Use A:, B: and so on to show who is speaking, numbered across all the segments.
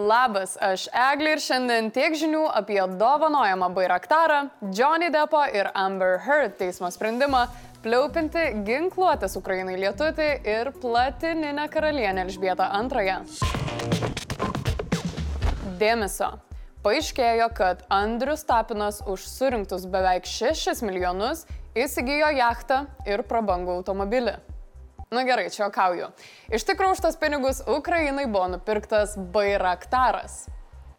A: Labas, aš Eglė ir šiandien tiek žinių apie dovanojamą Bairaktarą, Johnny Deppo ir Amber Heard teismo sprendimą, pliaupinti ginkluotės Ukrainai lietutį ir platininę karalienę Elžbietą II. Dėmesio. Paaiškėjo, kad Andrius Tapinas už surinktus beveik 6 milijonus įsigijo jachtą ir prabangų automobilį. Na gerai, čia okauju. Iš tikrųjų, už tas pinigus Ukrainai buvo nupirktas Bairaktaras.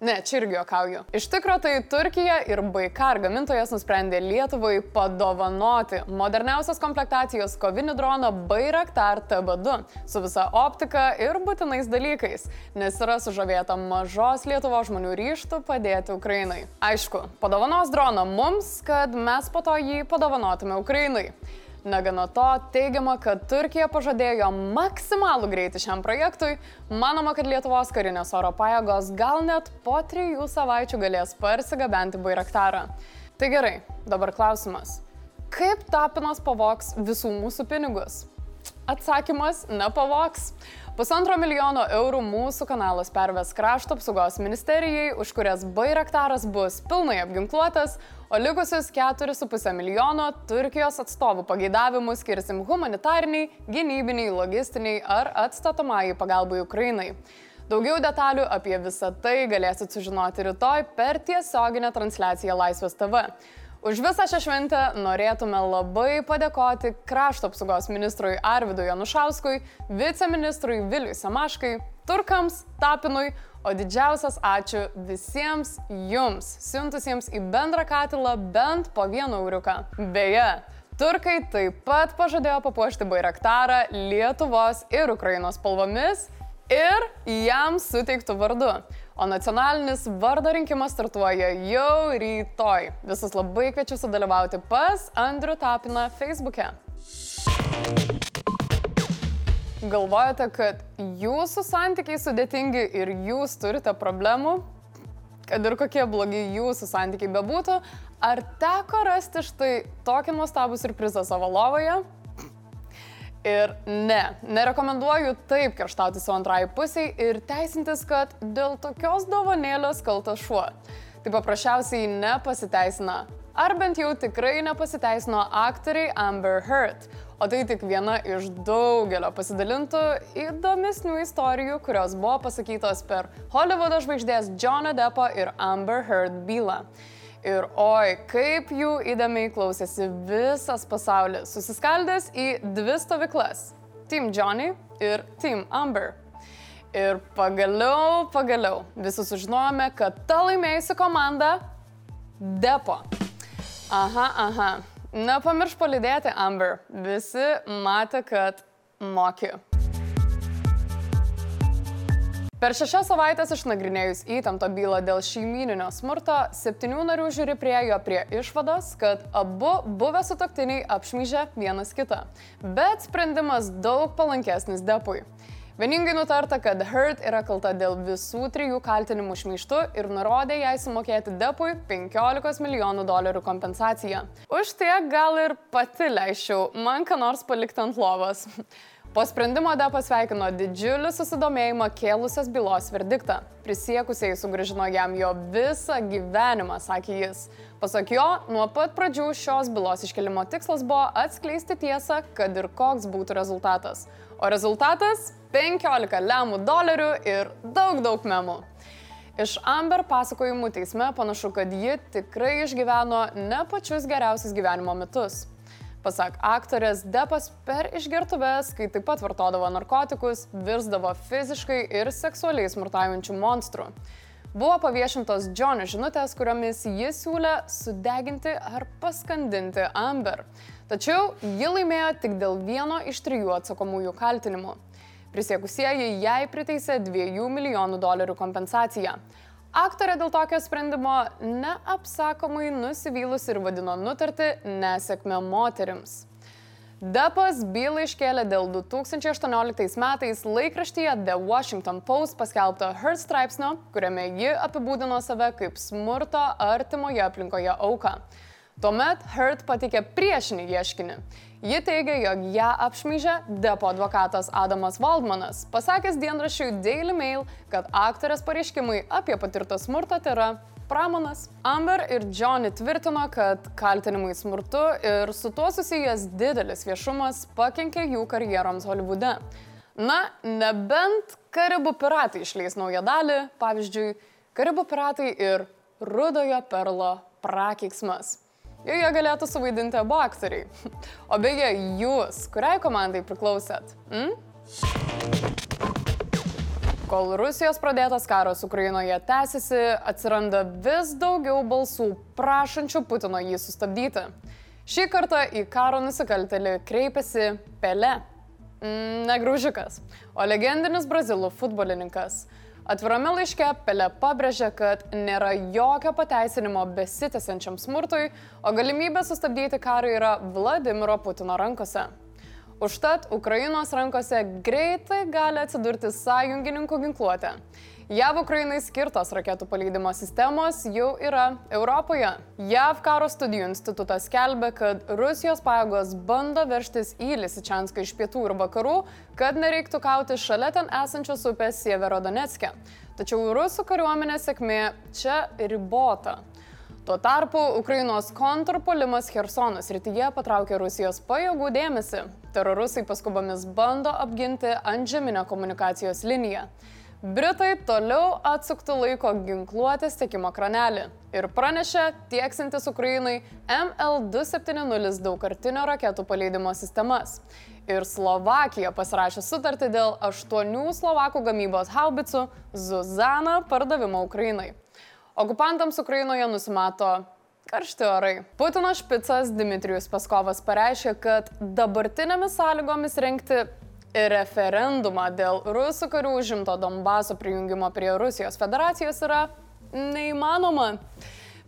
A: Ne, čia irgi jokauju. Iš tikrųjų, tai Turkija ir Baikar gamintojas nusprendė Lietuvai padovanoti moderniausios komplektacijos kovinį droną Bairaktar TB2 su visa optika ir būtinais dalykais, nes yra sužavėta mažos Lietuvo žmonių ryštų padėti Ukrainai. Aišku, padovanos droną mums, kad mes po to jį padovanotume Ukrainai. Negana to, teigiama, kad Turkija pažadėjo maksimalų greitį šiam projektui, manoma, kad Lietuvos karinės oro pajėgos gal net po trijų savaičių galės parsigabenti Bairaktarą. Tai gerai, dabar klausimas. Kaip Tapinas pavoks visų mūsų pinigus? Atsakymas - nepavoks. Pusantro milijono eurų mūsų kanalas perves krašto apsaugos ministerijai, už kurias Bairaktaras bus pilnai apginkluotas, o likusius 4,5 milijono Turkijos atstovų pageidavimų skirsim humanitariniai, gynybiniai, logistiniai ar atstatomai pagalbai Ukrainai. Daugiau detalių apie visą tai galėsit sužinoti rytoj per tiesioginę transliaciją Laisvės TV. Už visą šią šventę norėtume labai padėkoti krašto apsaugos ministrui Arvidui Janušauskui, viceministrui Viliui Samaškai, turkams, Tapinui, o didžiausias ačiū visiems jums, siuntusiems į bendrą katilą bent po vieną euriuką. Beje, turkai taip pat pažadėjo papuošti Bairaktarą Lietuvos ir Ukrainos spalvomis ir jam suteiktų vardu o nacionalinis vardo rinkimas startuoja jau rytoj. Visus labai kviečiu sudalyvauti pas Andrių Tapiną Facebook'e. Galvojate, kad jūsų santykiai sudėtingi ir jūs turite problemų? Kad ir kokie blogi jūsų santykiai bebūtų, ar teko rasti štai tokį nuostabų surprizą savo lovoje? Ir ne, nerekomenduoju taip kerštauti su antrai pusiai ir teisintis, kad dėl tokios dovanėlės kaltas šuo. Tai paprasčiausiai nepasiteisina. Ar bent jau tikrai nepasiteisino aktoriai Amber Heard. O tai tik viena iš daugelio pasidalintų įdomesnių istorijų, kurios buvo pasakytos per Hollywoodo žvaigždės Johnny Deppo ir Amber Heard bylą. Ir oi, kaip jų įdomiai klausėsi visas pasaulis, susiskaldęs į dvi stovyklas - Team Johnny ir Team Amber. Ir pagaliau, pagaliau visi sužinojome, kad ta laimėjusi komanda - Depo. Aha, aha. Nepamirš palidėti Amber. Visi matė, kad moki. Per šešias savaitės išnagrinėjus įtemptą bylą dėl šeimininio smurto, septynių narių žiūri priejo prie išvados, kad abu buvę sutoktiniai apšmyžė vienas kitą. Bet sprendimas daug palankesnis Depui. Vieningai nutarta, kad Hurt yra kalta dėl visų trijų kaltinimų šmeištų ir nurodė jai sumokėti Depui 15 milijonų dolerių kompensaciją. Už tiek gal ir pati leiščiau man ką nors palikti ant lovos. Po sprendimo D pasveikino didžiulį susidomėjimą kėlusias bylos verdiktą. Prisiekusiai sugražino jam jo visą gyvenimą, sakė jis. Pasak jo, nuo pat pradžių šios bylos iškelimo tikslas buvo atskleisti tiesą, kad ir koks būtų rezultatas. O rezultatas - 15 lemų dolerių ir daug daug memų. Iš Amber pasakojimų teisme panašu, kad ji tikrai išgyveno ne pačius geriausius gyvenimo metus. Pasak aktorės, Depas per išgertuves, kai taip pat vartodavo narkotikus, virsdavo fiziškai ir seksualiai smurtaujančių monstrų. Buvo paviešintos Džonio žinutės, kuriomis jis siūlė sudeginti ar paskandinti Amber. Tačiau ji laimėjo tik dėl vieno iš trijų atsakomųjų kaltinimų. Prisiekusieji jai priteisė 2 milijonų dolerių kompensaciją. Aktorė dėl tokio sprendimo neapsakomai nusivylus ir vadino nutartį nesėkmę moterims. Depas bylą iškėlė dėl 2018 metais laikraštyje The Washington Post paskelbto Heard straipsnio, kuriame ji apibūdino save kaip smurto artimoje aplinkoje auką. Tuomet Hurt pateikė priešinį ieškinį. Ji teigia, jog ją apšmyžė depo advokatas Adamas Waldmanas, pasakęs dienrašiui Daily Mail, kad aktorės pareiškimai apie patirtą smurtą tai yra pramonas. Amber ir Johnny tvirtino, kad kaltinimai smurtu ir su tuo susijęs didelis viešumas pakenkė jų karjeroms Holivude. Na, nebent Karibų piratai išleis naują dalį, pavyzdžiui, Karibų piratai ir Rudojo perlo prakeiksmas. Joje galėtų suvaidinti abu aktoriai. O beje, jūs, kuriai komandai priklausėt? Mm? Kol Rusijos pradėtas karas Ukrainoje tęsiasi, atsiranda vis daugiau balsų prašančių Putino jį sustabdyti. Šį kartą į karo nusikaltelį kreipiasi Pele. Mm, ne graužikas, o legendinis brazilų futbolininkas. Atvirame laiške Pele pabrėžė, kad nėra jokio pateisinimo besitęsiančiam smurtui, o galimybė sustabdyti karą yra Vladimiro Putino rankose. Užtat Ukrainos rankose greitai gali atsidurti sąjungininkų ginkluotė. JAV Ukrainai skirtos raketų paleidimo sistemos jau yra Europoje. JAV karo studijų institutas skelbia, kad Rusijos pajėgos bando verštis į Lisičianską iš pietų ir vakarų, kad nereiktų kauti šalia ten esančios upės Sieverodonetske. Tačiau rusų kariuomenės sėkmė čia ribota. Tuo tarpu Ukrainos kontrpolimas Hersonos rytyje patraukė Rusijos pajėgų dėmesį. Terorusai paskubomis bando apginti antžeminę komunikacijos liniją. Britai toliau atsuktų laiko ginkluotės tiekimo kranelį ir pranešė tieksintis Ukrainai ML270 daugkartinio raketų paleidimo sistemas. Ir Slovakija pasirašė sutartį dėl aštuonių Slovakų gamybos haubicų Zuzana pardavimo Ukrainai. Okupantams Ukrainoje nusimato Karšti orai. Putino špicas Dmitrijus Paskovas pareiškė, kad dabartinėmis sąlygomis renkti referendumą dėl rusų karių užimto Donbaso prijungimo prie Rusijos federacijos yra neįmanoma.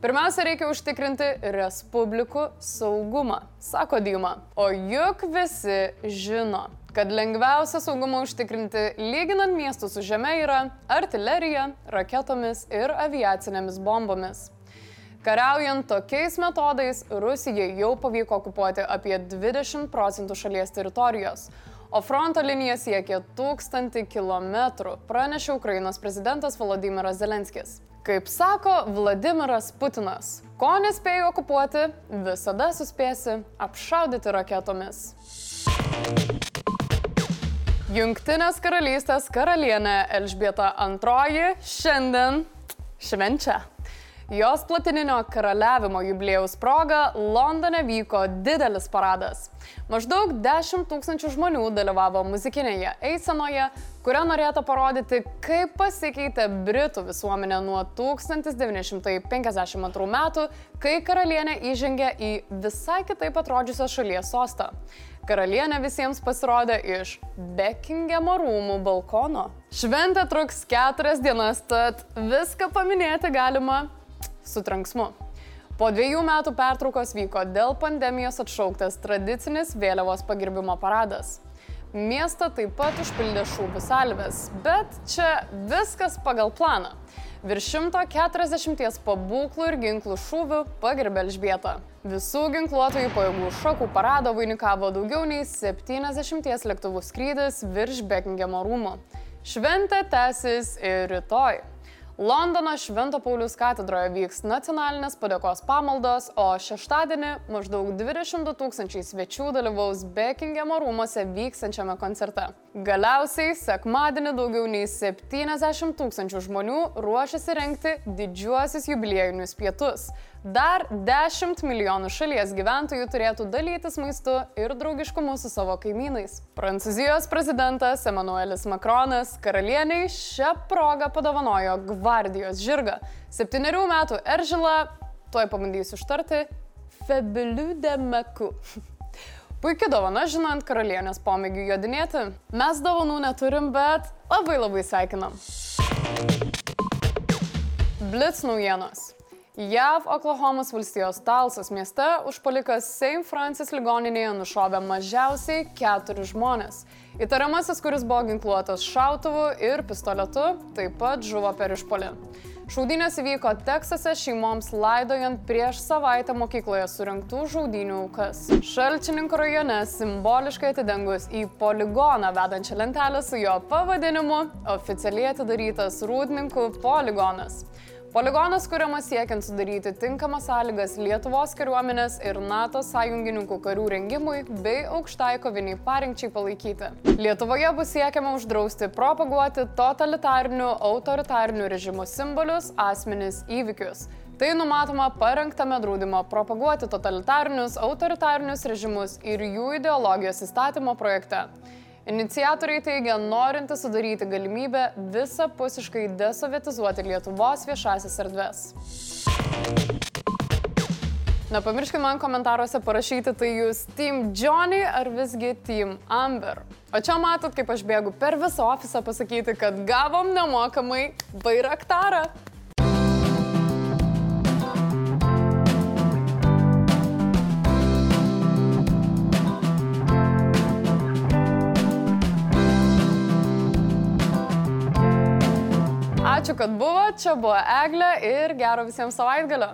A: Pirmiausia, reikia užtikrinti respublikų saugumą, sako Dyma. O juk visi žino, kad lengviausia saugumą užtikrinti lyginant miestus su žeme yra artilerija, raketomis ir aviacinėmis bombomis. Kariaujant tokiais metodais, Rusijai jau pavyko okupuoti apie 20 procentų šalies teritorijos, o fronto linija siekia 1000 km, pranešė Ukrainos prezidentas Volodymyras Zelenskis. Kaip sako Vladimiras Putinas, ko nespėjai okupuoti, visada suspėsi apšaudyti raketomis. Junktinės karalystės karalienė Elžbieta II šiandien švenčia. Jos platininio karaliavimo jubiliejaus proga Londone vyko didelis paradas. Maždaug 10 tūkstančių žmonių dalyvavo muzikinėje eisenoje, kuria norėta parodyti, kaip pasikeitė Britų visuomenė nuo 1952 metų, kai karalienė įžengė į visai kitaip atrodžiusios šalies sostą. Karalienė visiems pasirodė iš Beckingemo rūmų balkono. Šventė truks keturias dienas, tad viską paminėti galima su tranksmu. Po dviejų metų pertraukos vyko dėl pandemijos atšauktas tradicinis vėliavos pagerbimo paradas. Miestą taip pat užpildė šūvių salvės, bet čia viskas pagal planą. Virš 140 pabūklų ir ginklų šūvių pagerbė Elžbietą. Visų ginkluotojų pajėgų šokų parado vainikavo daugiau nei 70 lėktuvų skrydis virš Bekingemo rūmų. Šventė tęsis ir rytoj. Londono Švento Paulius katedroje vyks nacionalinės padėkos pamaldos, o šeštadienį maždaug 22 tūkstančiai svečių dalyvaus Bekingemo rūmose vykstančiame koncerte. Galiausiai sekmadienį daugiau nei 70 tūkstančių žmonių ruošiasi renkti didžiuosius jubiliejinius pietus. Dar 10 milijonų šalies gyventojų turėtų dalytis maistu ir draugiškumu su savo kaimynais. Prancūzijos prezidentas Emanuelis Macronas karalieniai šią progą padovanojo gvardijos žirgą. Septyniarių metų Eržilą, tuoj pabandysiu ištarti, Febiliu de Meku. Puikia dovana, žinant karalienės pomėgių jodinėti. Mes dovanų neturim, bet labai labai sveikinam. Blitz naujienos. JAV Oklahomos valstijos Talsos mieste užpolikas St. Francis ligoninėje nušovė mažiausiai keturis žmonės. Įtariamasis, kuris buvo ginkluotas šautuvu ir pistoletu, taip pat žuvo per išpolį. Šaudynės įvyko Teksase šeimoms laidojant prieš savaitę mokykloje surinktų žaudinių aukas. Šalčininkų rajone simboliškai atidengus į poligoną vedančią lentelę su jo pavadinimu oficialiai atidarytas Rūdninkų poligonas. Poligonas kuriamas siekiant sudaryti tinkamas sąlygas Lietuvos kariuomenės ir NATO sąjungininkų karių rengimui bei aukštai koviniai parinkčiai palaikyti. Lietuvoje bus siekiama uždrausti propaguoti totalitarinių, autoritarinių režimų simbolius, asmenis, įvykius. Tai numatoma parengtame draudimo propaguoti totalitarinius, autoritarinius režimus ir jų ideologijos įstatymo projekte. Iniciatoriai teigia, norinti sudaryti galimybę visapusiškai desovietizuoti Lietuvos viešasis erdves. Nepamirškite man komentaruose parašyti, tai jūs Team Johnny ar visgi Team Amber. O čia matot, kaip aš bėgu per visą ofisą pasakyti, kad gavom nemokamai bairaktarą. Ačiū, kad buvo, čia buvo Eglė ir gero visiems savaitgalio.